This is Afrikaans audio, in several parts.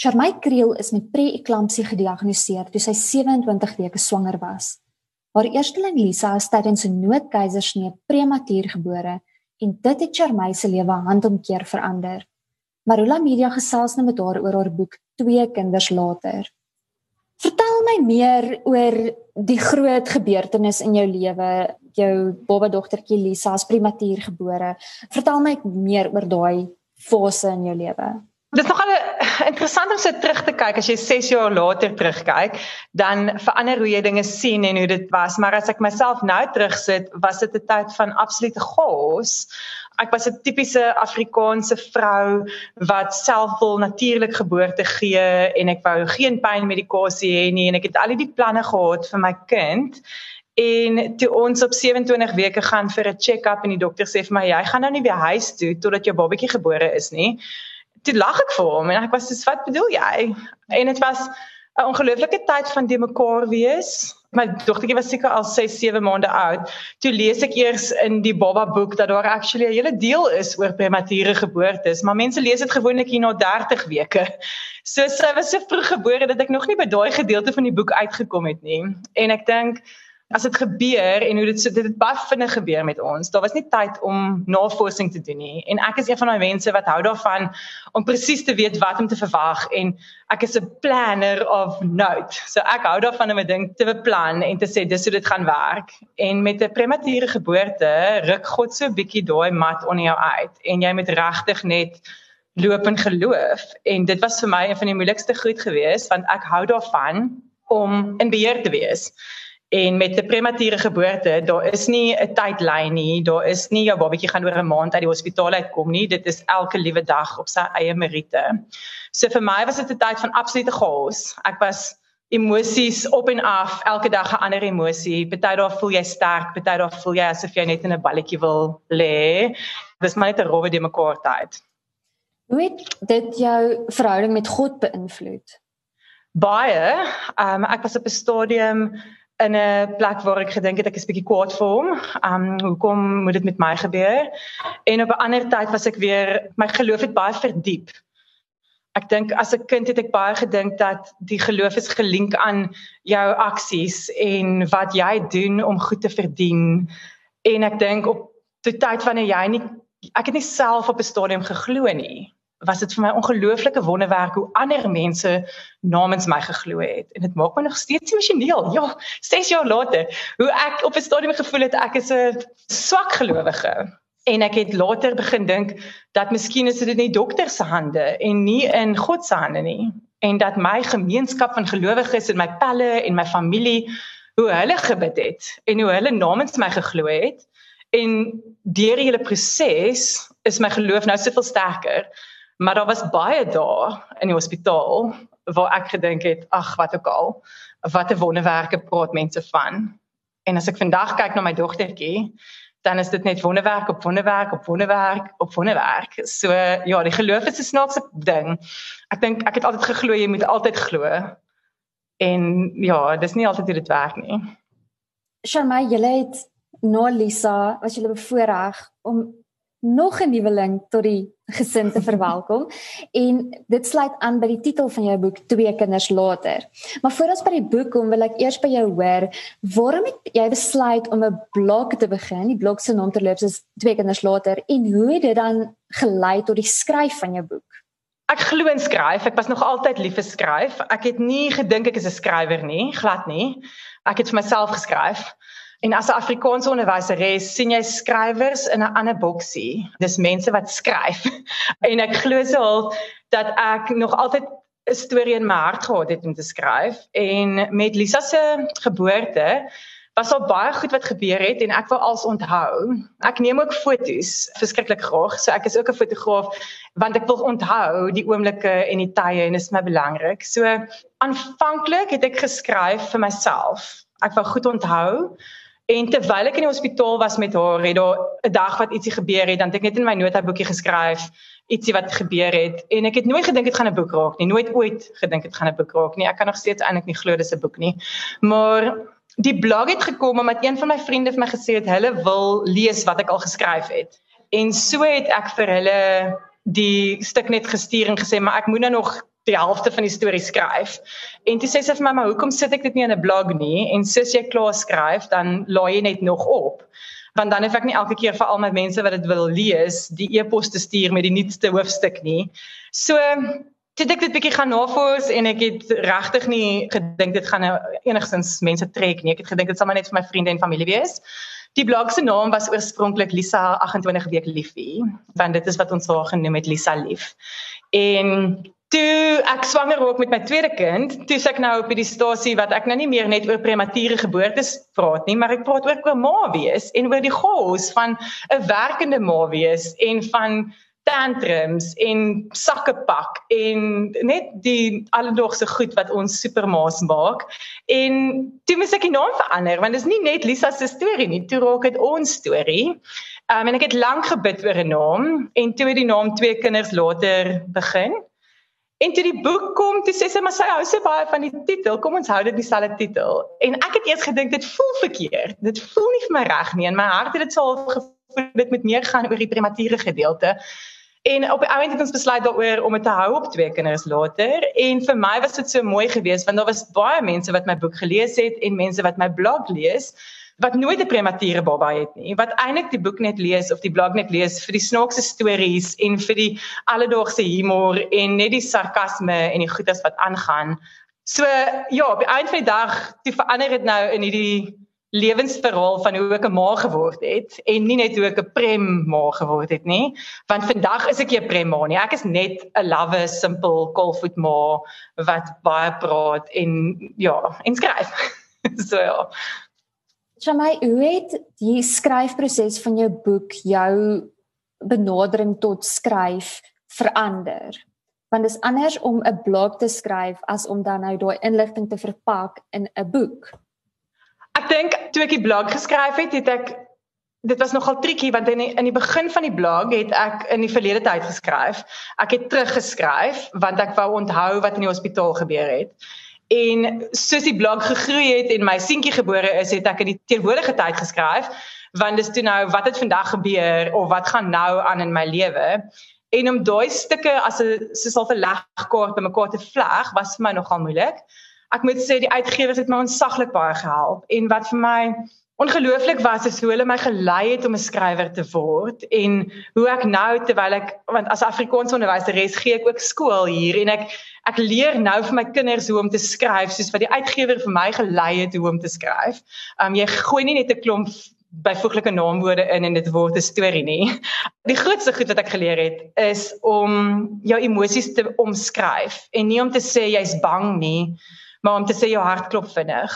Sharmay Kriel is met pre-eklampsie gediagnoseer toe sy 27 weke swanger was. Haar eersteling Lisa is tydens 'n noodkeisersnee prematuur gebore en dit het Sharmay se lewe handomkeer verander. Marula Media gesels nou met haar oor haar boek Twee kinders later. Vertel my meer oor die groot gebeurtenis in jou lewe, jou baba dogtertjie Lisa is prematuur gebore. Vertel my meer oor daai fase in jou lewe. Dit is nogal interessant om so terug te kyk as jy 6 jaar later terugkyk, dan verander hoe jy dinge sien en hoe dit was, maar as ek myself nou terugsit, was dit 'n tyd van absolute chaos. Ek was 'n tipiese Afrikaanse vrou wat self wil natuurlik geboorte gee en ek wou geen pynmedikasie hê nie en ek het al die planne gehad vir my kind. En toe ons op 27 weke gaan vir 'n check-up en die dokter sê vir my jy gaan nou nie weer huis toe totdat jou babatjie gebore is nie toe lag ek vir hom en ek was soos wat bedoel jy? En dit was 'n ongelooflike tyd van die mekaar wees. My dogtertjie was seker al 6, 7 maande oud. Toe lees ek eers in die baba boek dat daar actually 'n hele deel is oor premature geboortes, maar mense lees dit gewoonlik hier na 30 weke. So sy was so vroeg gebore dat ek nog nie by daai gedeelte van die boek uitgekom het nie. En ek dink as dit gebeur en hoe dit so dit het baie vinnig gebeur met ons. Daar was nie tyd om navorsing te doen nie. En ek is een van daai mense wat hou daarvan om presies te weet wat om te verwag en ek is 'n planner of note. So ek hou daarvan om 'n ding te beplan en te sê dis hoe dit gaan werk. En met 'n premature geboorte ruk God so 'n bietjie daai mat onder jou uit en jy moet regtig net loop in geloof en dit was vir my een van die moeilikste goed geweest want ek hou daarvan om in beheer te wees. En met 'n premature geboorte, daar is nie 'n tydlyn nie. Daar is nie jou babatjie gaan oor 'n maand uit die hospitaal uitkom nie. Dit is elke liewe dag op sy eie meriete. So vir my was dit 'n tyd van absolute chaos. Ek was emosies op en af, elke dag 'n ander emosie. Party daar voel jy sterk, party daar voel jy asof jy net in 'n balletjie wil lê. Dis maar net 'n rowwe die mekaar tyd. Hoe het dit jou verhouding met God beïnvloed? Baie. Um ek was op 'n stadium in 'n plek waar ek gedink het ek is bietjie kwaad vir hom. Um hoekom moet dit met my gebeur? En op 'n ander tyd was ek weer my geloof het baie verdiep. Ek dink as 'n kind het ek baie gedink dat die geloof is gelink aan jou aksies en wat jy doen om goed te verdien. En ek dink op die tyd wanneer jy nie ek het nie self op 'n stadium geglo nie was dit vir my ongelooflike wonderwerk hoe ander mense namens my geglo het. En dit maak my nog steeds emosioneel. Ja, 6 jaar later, hoe ek op 'n stadium gevoel het ek is 'n swak gelowige. En ek het later begin dink dat miskien is dit nie dokter se hande en nie in God se hande nie. En dat my gemeenskap van gelowiges en my pelle en my familie hoe hulle gebid het en hoe hulle namens my geglo het. En deur die hele proses is my geloof nou soveel sterker Maar daar was baie dae in die hospitaal waar ek gedink het, ag, wat ook al, wat 'n wonderwerke praat mense van. En as ek vandag kyk na my dogtertjie, dan is dit net wonderwerk op wonderwerk op wonderwerk op wonderwerk. So ja, die geloof is 'n snaakse ding. Ek dink ek het altyd geglo jy moet altyd glo. En ja, dis nie altyd hoe dit werk nie. Sharma, jy het na Lisa, was jy bevoorreg om nog 'n nuweling tot die gesin te verwelkom en dit sluit aan by die titel van jou boek Twee kinders later. Maar voor ons by die boek kom, wil ek eers by jou hoor, waarom het jy besluit om 'n blog te begin? Die blog se naam terloops is Twee kinders later en hoe het dit dan gelei tot die skryf van jou boek? Ek glo in skryf. Ek was nog altyd lief vir skryf. Ek het nie gedink ek is 'n skrywer nie, glad nie. Ek het vir myself geskryf. En as 'n Afrikaanse onderwyseres sien jy skrywers in 'n ander boksie. Dis mense wat skryf. en ek glo so half dat ek nog altyd 'n storie in my hart gehad het om te skryf en met Lisa se geboorte was daar baie goed wat gebeur het en ek wil als onthou. Ek neem ook foto's verskriklik graag. So ek is ook 'n fotograaf want ek wil onthou die oomblikke en die tye en dit is my belangrik. So aanvanklik het ek geskryf vir myself. Ek wou goed onthou En terwyl ek in die hospitaal was met haar, het daar 'n dag wat ietsie gebeur het, dan het ek net in my notaboekie geskryf ietsie wat gebeur het en ek het nooit gedink dit gaan 'n boek raak nie, nooit ooit gedink dit gaan 'n boek raak nie. Ek kan nog steeds eintlik nie glo dis 'n boek nie. Maar die blog het gekom omdat een van my vriende vir my gesê het hulle wil lees wat ek al geskryf het. En so het ek vir hulle die stuk net gestuur en gesê maar ek moet nou nog die helfte van die storie skryf. En toe sê sy vir my, "Maar hoekom sit ek dit nie in 'n blog nie?" En soos jy klaar skryf, dan laai jy net nog op. Want dan hoef ek nie elke keer vir al my mense wat dit wil lees, die e-pos te stuur met die nuutste hoofstuk nie. So Toe ek dit bietjie gaan navors en ek het regtig nie gedink dit gaan nou enigstens mense trek nie. Ek het gedink dit sal maar net vir my vriende en familie wees. Die blog se naam was oorspronklik Lisa 28 week liefie, want dit is wat ons haar genoem het Lisa lief. En toe ek swanger raak met my tweede kind, toe ek nou op die stasie wat ek nou nie meer net oor premature geboortes praat nie, maar ek praat ook oor ma wees en oor die gous van 'n werkende ma wees en van tantrums en sakke pak en net die alledaagse goed wat ons supermaas maak. En toe moet ek die naam verander want dit is nie net Lisa se storie nie, toe raak dit ons storie. Um, en ek het lank gebid oor 'n naam en toe het die naam twee kinders later begin. En toe die boek kom, toe sê sy maar sy hou so baie van die titel. Kom ons hou dit dieselfde titel. En ek het eers gedink dit voel verkeerd. Dit voel nie vir my reg nie. In my hart het dit so gevoel dit moet meer gaan oor die premature gedeelte. En op die oomblik het ons besluit daaroor om dit te hou op twee kinders later en vir my was dit so mooi geweest want daar was baie mense wat my boek gelees het en mense wat my blog lees wat nooit 'n premature baba het nie wat eintlik die boek net lees of die blog net lees vir die snaakse stories en vir die alledaagse humor en net die sarkasme en die goeders wat aangaan. So ja, op die einde van die dag, toe verander dit nou in hierdie lewensverhaal van hoe ek 'n ma geword het en nie net hoe ek 'n prem ma geword het nie want vandag is ek 'n prem ma nie. Ek is net 'n lawwe simpel kolfoot ma wat baie praat en ja en skryf. So ja Jamai hoe het die skryfproses van jou boek jou benadering tot skryf verander want dit is anders om 'n blog te skryf as om dan nou daai inligting te verpak in 'n boek Ek dink toe ek die blog geskryf het, het ek dit was nogal triekie want in die, in die begin van die blog het ek in die verlede tyd geskryf. Ek het teruggeskryf want ek wou onthou wat in die hospitaal gebeur het. En soos die blog gegroei het en my seentjie gebore is, het ek in die teenwoordige tyd geskryf want dis toe nou wat het vandag gebeur of wat gaan nou aan in my lewe. En om daai stukke as 'n soos 'n legkaart bymekaar te vleg was vir my nogal moeilik ek moet sê die uitgewers het my onsaglik baie gehelp en wat vir my ongelooflik was is hoe hulle my gelei het om 'n skrywer te word en hoe ek nou terwyl ek want as Afrikaans onderwyseres gee ek ook skool hier en ek ek leer nou vir my kinders hoe om te skryf soos wat die uitgewer vir my gelei het hoe om te skryf. Um jy gooi nie net 'n klomp byvoeglike naamwoorde in en dit word 'n storie nie. Die grootste goed wat ek geleer het is om jou emosies te omskryf en nie om te sê jy's bang nie, maar om te sê jou hart klop vinnig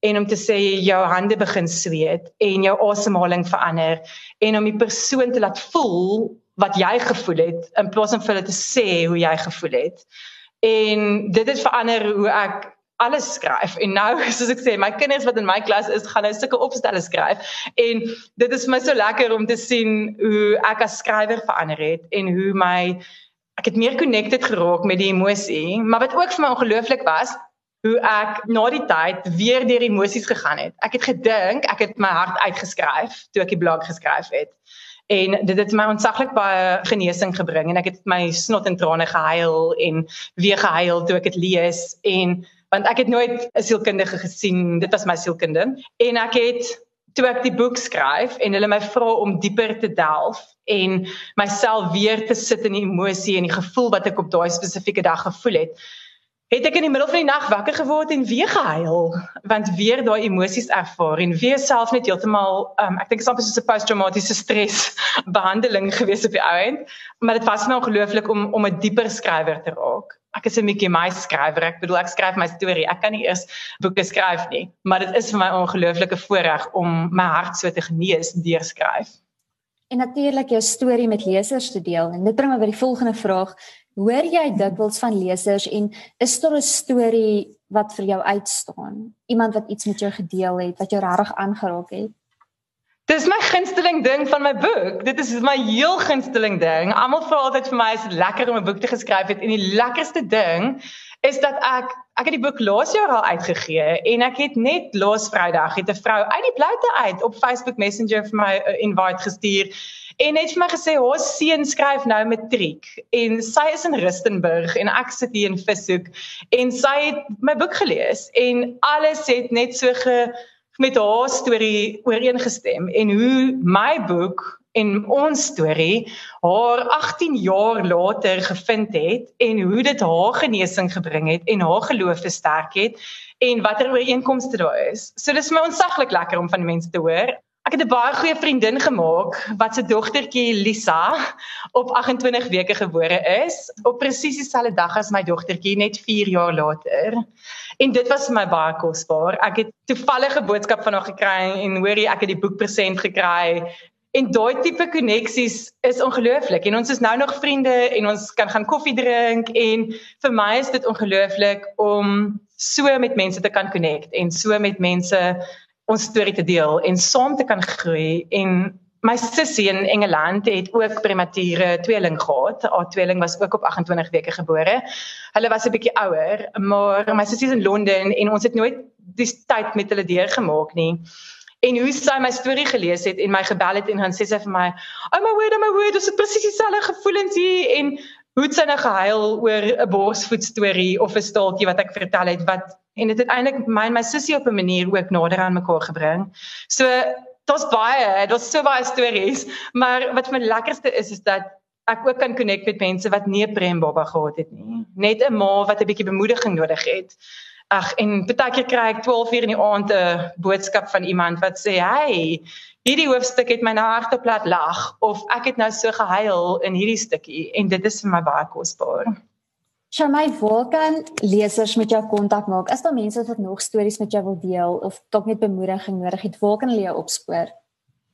en om te sê jou hande begin sweet en jou asemhaling verander en om die persoon te laat voel wat jy gevoel het in plaas van vir hulle te sê hoe jy gevoel het. En dit het verander hoe ek alles skryf en nou soos ek sê my kinders wat in my klas is gaan nou sulke opstelle skryf en dit is vir my so lekker om te sien hoe ek as skrywer verander het en hoe my ek het meer connected geraak met die emosie maar wat ook vir my ongelooflik was hoe ek na die tyd weer deur emosies gegaan het. Ek het gedink ek het my hart uitgeskryf toe ek die blog geskryf het. En dit het my ontsaglik baie genesing gebring en ek het my snot en trane gehuil en weer gehuil toe ek dit lees en want ek het nooit 'n sielkundige gesien. Dit was my sielkunde en ek het toe ek die boek skryf en hulle my vra om dieper te delf en myself weer te sit in die emosie en die gevoel wat ek op daai spesifieke dag gevoel het het ek in die middel van die nag wakker geword en weer gehuil? Want weer daai emosies ervaar en weer self net heeltemal um, ek dink dit is amper soos 'n posttraumatiese stres behandeling gewees op die ouend. Maar dit was my ongelooflik om om 'n dieper skrywer te raak. Ek is 'n Mickey Mouse skrywer. Ek bedoel ek skryf my storie. Ek kan nie eers boeke skryf nie. Maar dit is vir my ongelooflike voorreg om my hart so te genees deur skryf. En natuurlik jou storie met lesers te deel. En dit bring my by die volgende vraag Hoor jy dikwels van lesers en is daar 'n storie wat vir jou uitstaan? Iemand wat iets met jou gedeel het wat jou regtig aangeraak het? Dis my gunsteling ding van my boek. Dit is my heel gunsteling ding. Almal vra altyd vir my is dit lekker om 'n boek te geskryf het en die lekkerste ding is dat ek ek het die boek laas jaar al uitgegee en ek het net laas Vrydag het 'n vrou uit die bloute uit op Facebook Messenger vir my 'n uh, invite gestuur en het vir my gesê haar seun skryf nou matriek en sy is in Rustenburg en ek sit hier in Vishoek en sy het my boek gelees en alles het net so ge met haar storie ooreengestem en hoe my boek en ons storie haar 18 jaar later gevind het en hoe dit haar genesing gebring het en haar geloof versterk het en watter ooreenkomste daar is. So dis my onsaglik lekker om van mense te hoor. Ek het 'n baie goeie vriendin gemaak wat se dogtertjie Lisa op 28 weke gebore is, op presies dieselfde dag as my dogtertjie net 4 jaar later. En dit was vir my baie kosbaar. Ek het toevallige boodskap van haar gekry en hoorie ek het die boek present gekry. En daai tipe koneksies is ongelooflik. En ons is nou nog vriende en ons kan gaan koffie drink en vir my is dit ongelooflik om so met mense te kan connect en so met mense ons storie te deel en saam te kan groei en My sussie in Engeland het ook premature tweeling gehad. Haar tweeling was ook op 28 weke gebore. Hulle was 'n bietjie ouer, maar my sussie is in Londen en ons het nooit die tyd met hulle deurgemaak nie. En hoe sy my storie gelees het en my gebel het en dan sê sy vir my, "Oh my word, oh my word, dis presies dieselfde gevoelens hier en hoe het sy nou gehuil oor 'n borsvoet storie of 'n staaltjie wat ek vertel het wat en dit het eintlik my en my sussie op 'n manier ook nader aan mekaar gebring." So daar's baie, daar's so baie stories, maar wat my lekkerste is is dat ek ook kan connect met mense wat nie 'n prembaba gehad het nie. Net 'n ma wat 'n bietjie bemoediging nodig het. Ag en baie keer kry ek 12 uur in die aand 'n boodskap van iemand wat sê, "Hey, hierdie hoofstuk het my nou hartop laat lag of ek het nou so gehuil in hierdie stukkie" en dit is vir my baie kosbaar. Sharmay, waar kan lesers met jou kontak maak? Is daar mense wat nog stories met jou wil deel of dalk net bemoediging nodig het? Waar kan hulle jou opspoor?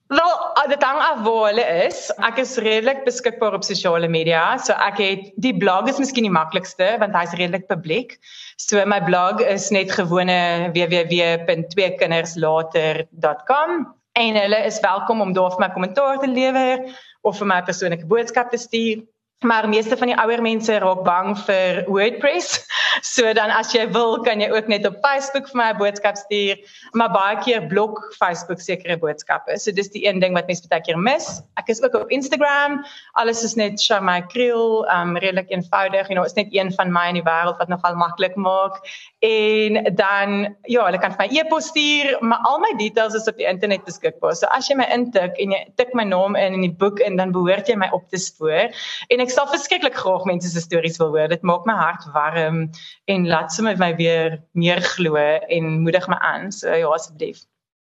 Wel, dit hang af waar hulle is. Ek is redelik beskikbaar op sosiale media. So ek het die blog is miskien die maklikste want hy's redelik publiek. So my blog is net gewone www.tweekinderslater.com en hulle is welkom om daar vir my kommentaar te lewer of vir my persoonlike boodskap te stuur. Maar meeste van die ouer mense raak bang vir WordPress. So dan as jy wil, kan jy ook net op Facebook vir my 'n boodskap stuur, maar baie keer blok Facebook sekere boodskappe. So dis die een ding wat mense baie keer mis. Ek is ook op Instagram. Alles is net Shamai Kriel, um redelik eenvoudig. You know, is net een van my in die wêreld wat nogal maklik maak. En dan ja, hulle kan vir my e-pos stuur, maar al my details is op die internet beskikbaar. So as jy my intik en jy tik my naam in in die boek en dan behoort jy my op te spoor. En ek sal verskriklik graag mense se stories wil hoor. Dit maak my hart warm en laat sommer my weer meer glo en moedig my aan. So ja, asseblief.